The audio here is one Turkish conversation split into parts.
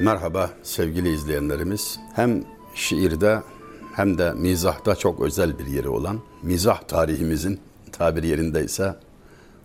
Merhaba sevgili izleyenlerimiz. Hem şiirde hem de mizahta çok özel bir yeri olan mizah tarihimizin tabir yerindeyse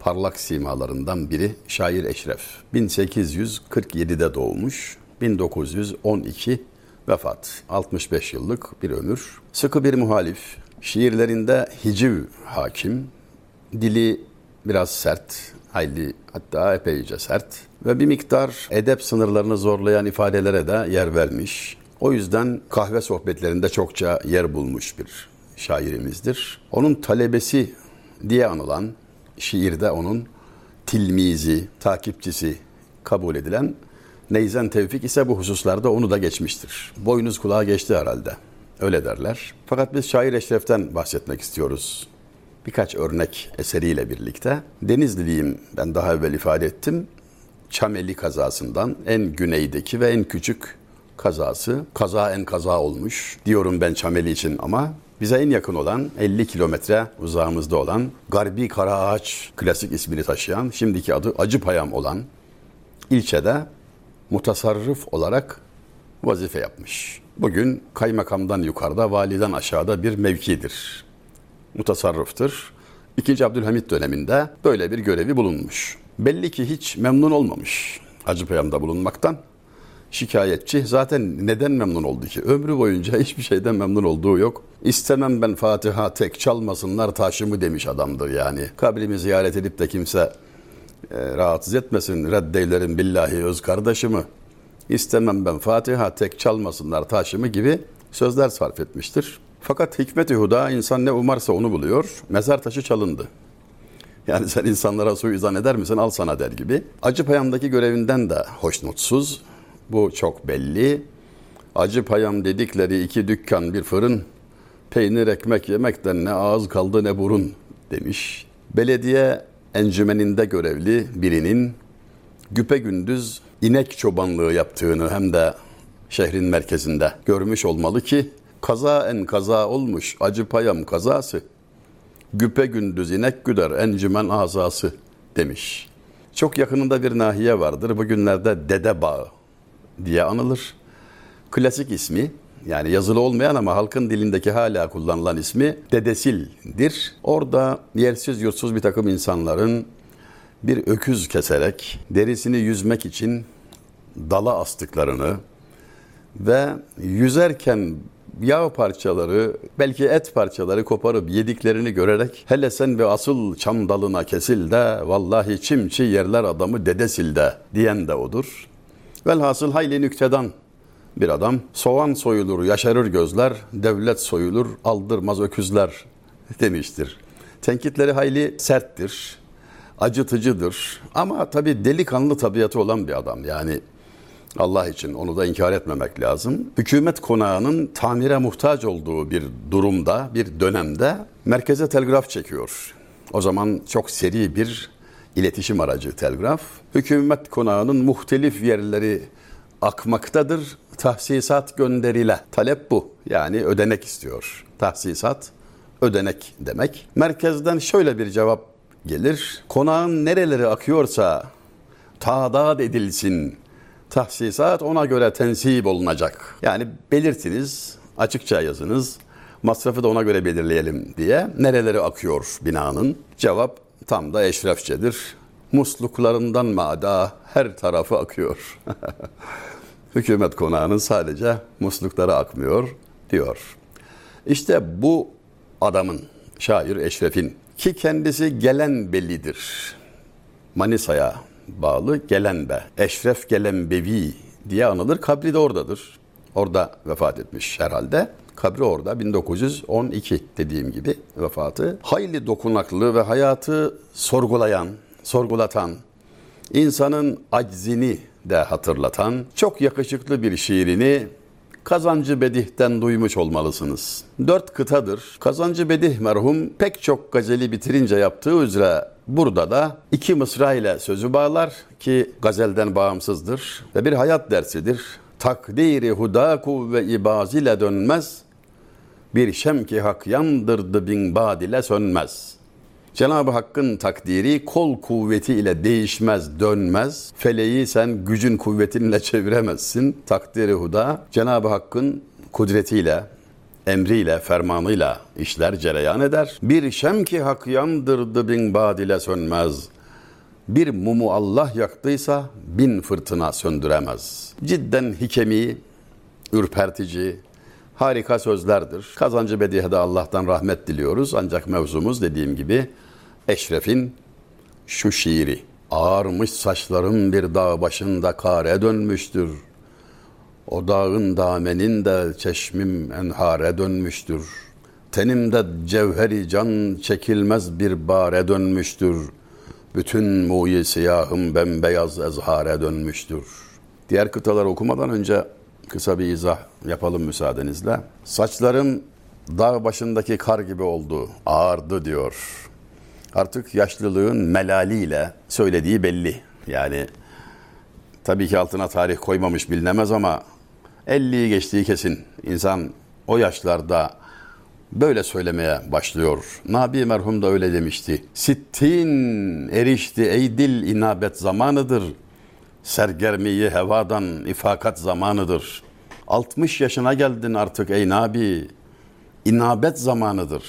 parlak simalarından biri şair Eşref. 1847'de doğmuş, 1912 vefat. 65 yıllık bir ömür. Sıkı bir muhalif. Şiirlerinde hiciv hakim. Dili biraz sert, hayli hatta epeyce sert ve bir miktar edep sınırlarını zorlayan ifadelere de yer vermiş. O yüzden kahve sohbetlerinde çokça yer bulmuş bir şairimizdir. Onun talebesi diye anılan şiirde onun tilmizi, takipçisi kabul edilen Neyzen Tevfik ise bu hususlarda onu da geçmiştir. Boynuz kulağa geçti herhalde. Öyle derler. Fakat biz şair Eşref'ten bahsetmek istiyoruz. Birkaç örnek eseriyle birlikte. Denizliliyim ben daha evvel ifade ettim. Çameli kazasından en güneydeki ve en küçük kazası. Kaza en kaza olmuş diyorum ben Çameli için ama bize en yakın olan 50 kilometre uzağımızda olan Garbi Karaağaç klasik ismini taşıyan şimdiki adı Acıpayam olan ilçede mutasarrıf olarak vazife yapmış. Bugün kaymakamdan yukarıda, validen aşağıda bir mevkidir. Mutasarrıftır. İkinci Abdülhamit döneminde böyle bir görevi bulunmuş. Belli ki hiç memnun olmamış Acıpayam'da bulunmaktan. Şikayetçi zaten neden memnun oldu ki? Ömrü boyunca hiçbir şeyden memnun olduğu yok. İstemem ben Fatiha tek çalmasınlar taşımı demiş adamdır yani. Kabrimi ziyaret edip de kimse e, rahatsız etmesin reddeylerin billahi öz kardeşimi. İstemem ben Fatiha tek çalmasınlar taşımı gibi sözler sarf etmiştir. Fakat hikmet-i huda insan ne umarsa onu buluyor. Mezar taşı çalındı. Yani sen insanlara suizan eder misin al sana der gibi. Acı payamdaki görevinden de hoşnutsuz. Bu çok belli. Acı payam dedikleri iki dükkan bir fırın. Peynir ekmek yemekten ne ağız kaldı ne burun demiş. Belediye encümeninde görevli birinin güpe gündüz inek çobanlığı yaptığını hem de şehrin merkezinde görmüş olmalı ki kaza en kaza olmuş acı payam kazası. Güpe gündüz inek güder encümen azası demiş. Çok yakınında bir nahiye vardır. Bugünlerde Dede Bağı diye anılır. Klasik ismi yani yazılı olmayan ama halkın dilindeki hala kullanılan ismi Dedesil'dir. Orada yersiz yurtsuz bir takım insanların bir öküz keserek derisini yüzmek için dala astıklarını ve yüzerken yağ parçaları, belki et parçaları koparıp yediklerini görerek hele sen ve asıl çam dalına kesil de vallahi çimçi yerler adamı dedesil de diyen de odur. Velhasıl hayli nüktedan bir adam. Soğan soyulur, yaşarır gözler, devlet soyulur, aldırmaz öküzler demiştir. Tenkitleri hayli serttir, acıtıcıdır ama tabii delikanlı tabiatı olan bir adam. Yani Allah için onu da inkar etmemek lazım. Hükümet konağının tamire muhtaç olduğu bir durumda, bir dönemde merkeze telgraf çekiyor. O zaman çok seri bir iletişim aracı telgraf. Hükümet konağının muhtelif yerleri akmaktadır. Tahsisat gönderile. Talep bu. Yani ödenek istiyor. Tahsisat ödenek demek. Merkezden şöyle bir cevap gelir. Konağın nereleri akıyorsa tadat edilsin. Tahsisat ona göre tensip olunacak. Yani belirtiniz, açıkça yazınız. Masrafı da ona göre belirleyelim diye. Nereleri akıyor binanın? Cevap tam da eşrefçedir. Musluklarından mada her tarafı akıyor. Hükümet konağının sadece muslukları akmıyor diyor. İşte bu adamın, şair Eşref'in ki kendisi gelen bellidir. Manisa'ya bağlı Gelenbe. Eşref Gelenbevi diye anılır. Kabri de oradadır. Orada vefat etmiş herhalde. Kabri orada 1912 dediğim gibi vefatı. Hayli dokunaklı ve hayatı sorgulayan, sorgulatan, insanın aczini de hatırlatan çok yakışıklı bir şiirini Kazancı Bedih'ten duymuş olmalısınız. Dört kıtadır. Kazancı Bedih merhum pek çok gazeli bitirince yaptığı üzere burada da iki mısra ile sözü bağlar ki gazelden bağımsızdır ve bir hayat dersidir. Takdiri hudaku ve ibaz ile dönmez, bir şem ki hak yandırdı bin bad ile sönmez. Cenab-ı Hakk'ın takdiri kol kuvveti ile değişmez, dönmez. Feleği sen gücün kuvvetinle çeviremezsin. Takdiri huda Cenab-ı Hakk'ın kudretiyle, emriyle, fermanıyla işler cereyan eder. Bir şem ki hak yandırdı bin badile sönmez. Bir mumu Allah yaktıysa bin fırtına söndüremez. Cidden hikemi, ürpertici, harika sözlerdir. Kazancı Bedihe'de Allah'tan rahmet diliyoruz. Ancak mevzumuz dediğim gibi Eşref'in şu şiiri. Ağarmış saçların bir dağ başında kare dönmüştür. O dağın damenin de çeşmim enhare dönmüştür. Tenimde cevheri can çekilmez bir bare dönmüştür. Bütün muyi siyahım bembeyaz ezhare dönmüştür. Diğer kıtaları okumadan önce kısa bir izah yapalım müsaadenizle. Saçlarım dağ başındaki kar gibi oldu, ağardı diyor. Artık yaşlılığın melaliyle söylediği belli. Yani tabii ki altına tarih koymamış bilinemez ama 50'yi geçtiği kesin. İnsan o yaşlarda böyle söylemeye başlıyor. Nabi merhum da öyle demişti. Sittin erişti ey dil inabet zamanıdır. Sergermiyi hevadan ifakat zamanıdır. 60 yaşına geldin artık ey Nabi. İnabet zamanıdır.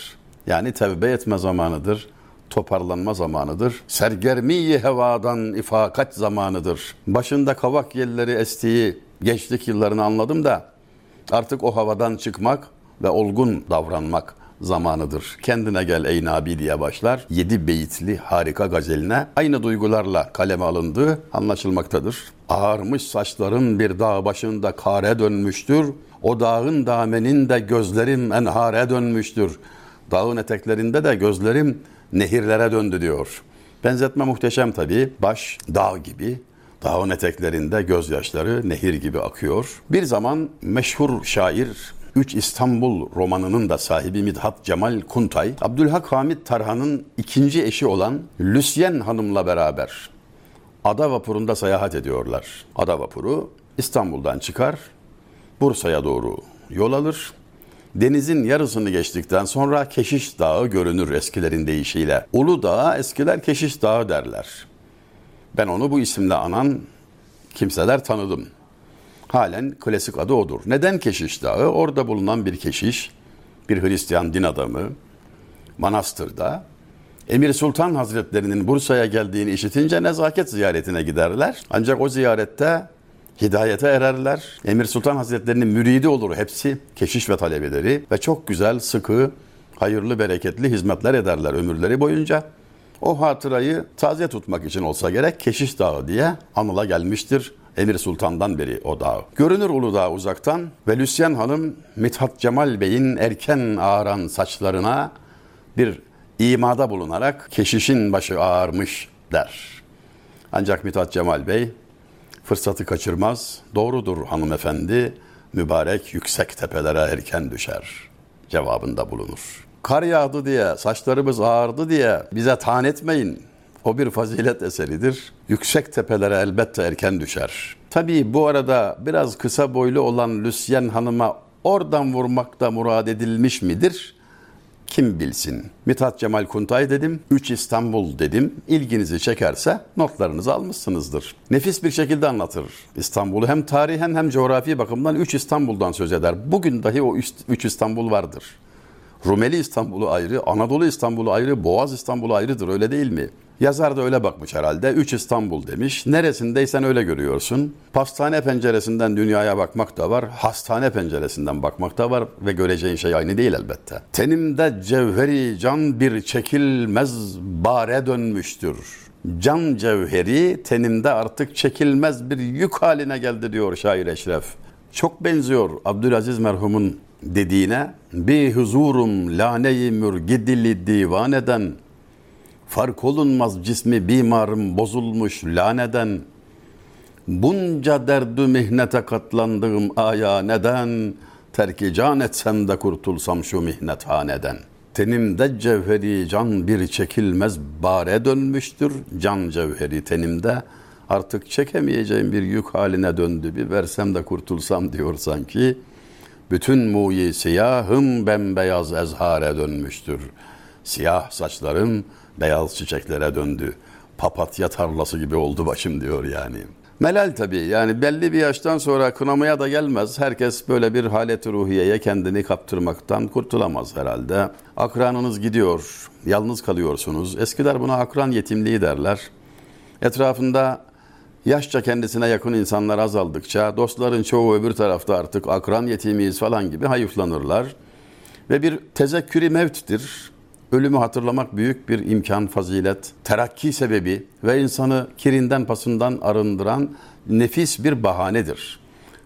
Yani tevbe etme zamanıdır. Toparlanma zamanıdır. Sergermiyi hevadan ifakat zamanıdır. Başında kavak yelleri estiği gençlik yıllarını anladım da artık o havadan çıkmak ve olgun davranmak zamanıdır. Kendine gel ey Nabi diye başlar. Yedi beyitli harika gazeline aynı duygularla kaleme alındığı anlaşılmaktadır. Ağarmış saçların bir dağ başında kare dönmüştür. O dağın dameninde gözlerim enhare dönmüştür. Dağın eteklerinde de gözlerim nehirlere döndü diyor. Benzetme muhteşem tabii. Baş dağ gibi, dağın eteklerinde gözyaşları nehir gibi akıyor. Bir zaman meşhur şair Üç İstanbul romanının da sahibi Midhat Cemal Kuntay, Abdülhak Hamit Tarhan'ın ikinci eşi olan Lüsyen Hanım'la beraber ada vapurunda seyahat ediyorlar. Ada vapuru İstanbul'dan çıkar, Bursa'ya doğru yol alır. Denizin yarısını geçtikten sonra Keşiş Dağı görünür eskilerin deyişiyle. Ulu Dağı eskiler Keşiş Dağı derler. Ben onu bu isimle anan kimseler tanıdım. Halen klasik adı odur. Neden Keşiş Dağı? Orada bulunan bir keşiş, bir Hristiyan din adamı, manastırda Emir Sultan Hazretlerinin Bursa'ya geldiğini işitince nezaket ziyaretine giderler. Ancak o ziyarette hidayete ererler. Emir Sultan Hazretlerinin müridi olur hepsi, keşiş ve talebeleri ve çok güzel, sıkı, hayırlı, bereketli hizmetler ederler ömürleri boyunca. O hatırayı taze tutmak için olsa gerek Keşiş Dağı diye anıla gelmiştir. Emir Sultan'dan beri o dağ. Görünür Uludağ uzaktan ve Lüsyen Hanım Mithat Cemal Bey'in erken ağaran saçlarına bir imada bulunarak keşişin başı ağarmış der. Ancak Mithat Cemal Bey fırsatı kaçırmaz. Doğrudur hanımefendi, mübarek yüksek tepelere erken düşer cevabında bulunur. Kar yağdı diye, saçlarımız ağardı diye bize taan etmeyin. O bir fazilet eseridir. Yüksek tepelere elbette erken düşer. Tabii bu arada biraz kısa boylu olan Lüsyen Hanım'a oradan vurmak da murad edilmiş midir? Kim bilsin. Mithat Cemal Kuntay dedim, 3 İstanbul dedim. İlginizi çekerse notlarınızı almışsınızdır. Nefis bir şekilde anlatır İstanbul'u. Hem tarihen hem coğrafi bakımdan 3 İstanbul'dan söz eder. Bugün dahi o 3 İstanbul vardır. Rumeli İstanbul'u ayrı, Anadolu İstanbul'u ayrı, Boğaz İstanbul'u ayrıdır öyle değil mi? Yazar da öyle bakmış herhalde. Üç İstanbul demiş. Neresindeysen öyle görüyorsun. Pastane penceresinden dünyaya bakmak da var. Hastane penceresinden bakmak da var. Ve göreceğin şey aynı değil elbette. Tenimde cevheri can bir çekilmez bare dönmüştür. Can cevheri tenimde artık çekilmez bir yük haline geldi diyor şair Eşref. Çok benziyor Abdülaziz merhumun dediğine. Bir huzurum lane-i mürgidili divaneden Fark olunmaz cismi bimarım bozulmuş laneden. Bunca derdü mihnete katlandığım aya neden? Terki can etsem de kurtulsam şu mihnethaneden. Tenimde cevheri can bir çekilmez bare dönmüştür. Can cevheri tenimde artık çekemeyeceğim bir yük haline döndü. Bir versem de kurtulsam diyor sanki. Bütün muyi siyahım bembeyaz ezhare dönmüştür. Siyah saçlarım Beyaz çiçeklere döndü. Papatya tarlası gibi oldu başım diyor yani. Melal tabii yani belli bir yaştan sonra kınamaya da gelmez. Herkes böyle bir halet ruhiyeye kendini kaptırmaktan kurtulamaz herhalde. Akranınız gidiyor, yalnız kalıyorsunuz. Eskiler buna akran yetimliği derler. Etrafında yaşça kendisine yakın insanlar azaldıkça dostların çoğu öbür tarafta artık akran yetimiyiz falan gibi hayıflanırlar. Ve bir tezekkürü mevttir. Ölümü hatırlamak büyük bir imkan, fazilet, terakki sebebi ve insanı kirinden pasından arındıran nefis bir bahanedir.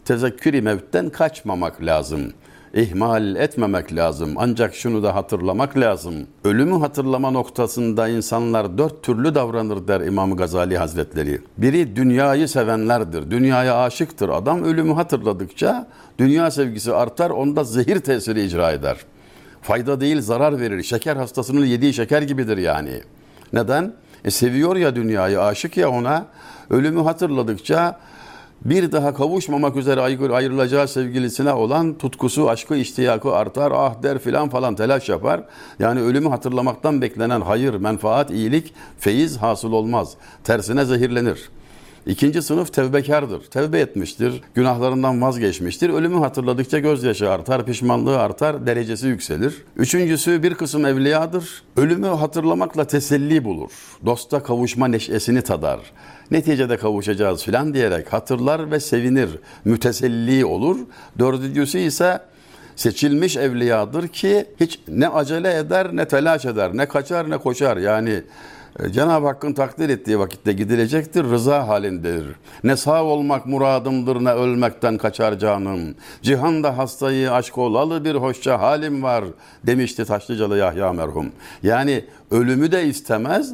Tezekkür-i mevtten kaçmamak lazım. İhmal etmemek lazım. Ancak şunu da hatırlamak lazım. Ölümü hatırlama noktasında insanlar dört türlü davranır der İmam Gazali Hazretleri. Biri dünyayı sevenlerdir. Dünyaya aşıktır. Adam ölümü hatırladıkça dünya sevgisi artar. Onda zehir tesiri icra eder. Fayda değil zarar verir. Şeker hastasının yediği şeker gibidir yani. Neden? E seviyor ya dünyayı, aşık ya ona. Ölümü hatırladıkça bir daha kavuşmamak üzere ayrılacağı sevgilisine olan tutkusu, aşkı, iştiyakı artar. Ah der filan falan telaş yapar. Yani ölümü hatırlamaktan beklenen hayır, menfaat, iyilik, feyiz hasıl olmaz. Tersine zehirlenir. İkinci sınıf tevbekardır. Tevbe etmiştir. Günahlarından vazgeçmiştir. Ölümü hatırladıkça gözyaşı artar, pişmanlığı artar, derecesi yükselir. Üçüncüsü bir kısım evliyadır. Ölümü hatırlamakla teselli bulur. Dosta kavuşma neşesini tadar. Neticede kavuşacağız filan diyerek hatırlar ve sevinir. Müteselli olur. Dördüncüsü ise seçilmiş evliyadır ki hiç ne acele eder ne telaş eder, ne kaçar ne koşar. Yani Cenab-ı Hakk'ın takdir ettiği vakitte gidilecektir, rıza halindedir. Ne sağ olmak muradımdır ne ölmekten kaçar canım. Cihanda hastayı aşk olalı bir hoşça halim var demişti Taşlıcalı Yahya merhum. Yani ölümü de istemez,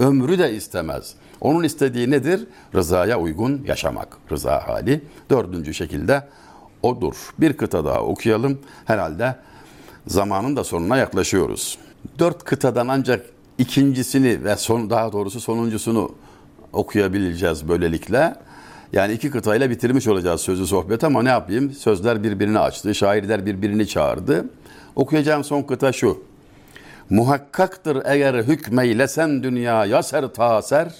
ömrü de istemez. Onun istediği nedir? Rızaya uygun yaşamak. Rıza hali. Dördüncü şekilde odur. Bir kıta daha okuyalım. Herhalde zamanın da sonuna yaklaşıyoruz. Dört kıtadan ancak ikincisini ve son daha doğrusu sonuncusunu okuyabileceğiz böylelikle. Yani iki kıtayla bitirmiş olacağız sözü sohbet ama ne yapayım? Sözler birbirini açtı, şairler birbirini çağırdı. Okuyacağım son kıta şu. Muhakkaktır eğer hükmeylesen dünya yaser taser.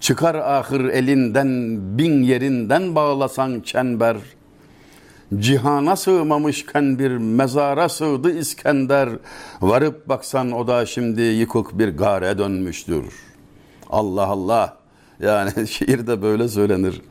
Çıkar ahır elinden bin yerinden bağlasan çember. Cihana sığmamışken bir mezara sığdı İskender. Varıp baksan o da şimdi yıkık bir gare dönmüştür. Allah Allah. Yani şiirde böyle söylenir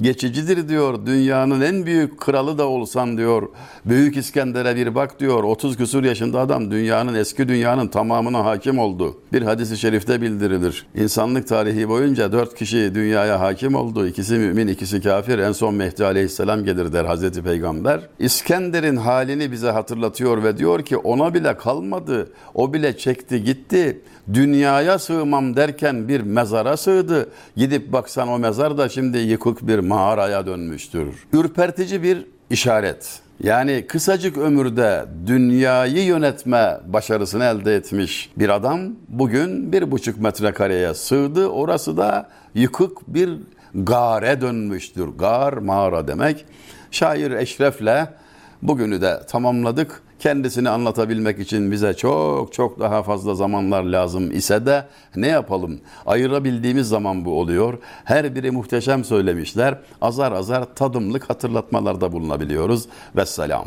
geçicidir diyor. Dünyanın en büyük kralı da olsan diyor. Büyük İskender'e bir bak diyor. 30 küsur yaşında adam dünyanın eski dünyanın tamamına hakim oldu. Bir hadisi şerifte bildirilir. İnsanlık tarihi boyunca dört kişi dünyaya hakim oldu. İkisi mümin, ikisi kafir. En son Mehdi Aleyhisselam gelir der Hazreti Peygamber. İskender'in halini bize hatırlatıyor ve diyor ki ona bile kalmadı. O bile çekti gitti. Dünyaya sığmam derken bir mezara sığdı. Gidip baksan o mezar da şimdi yıkık bir mağaraya dönmüştür. Ürpertici bir işaret. Yani kısacık ömürde dünyayı yönetme başarısını elde etmiş bir adam bugün bir buçuk metrekareye sığdı. Orası da yıkık bir gare dönmüştür. Gar, mağara demek. Şair Eşref'le bugünü de tamamladık kendisini anlatabilmek için bize çok çok daha fazla zamanlar lazım ise de ne yapalım? Ayırabildiğimiz zaman bu oluyor. Her biri muhteşem söylemişler. Azar azar tadımlık hatırlatmalarda bulunabiliyoruz. Vesselam.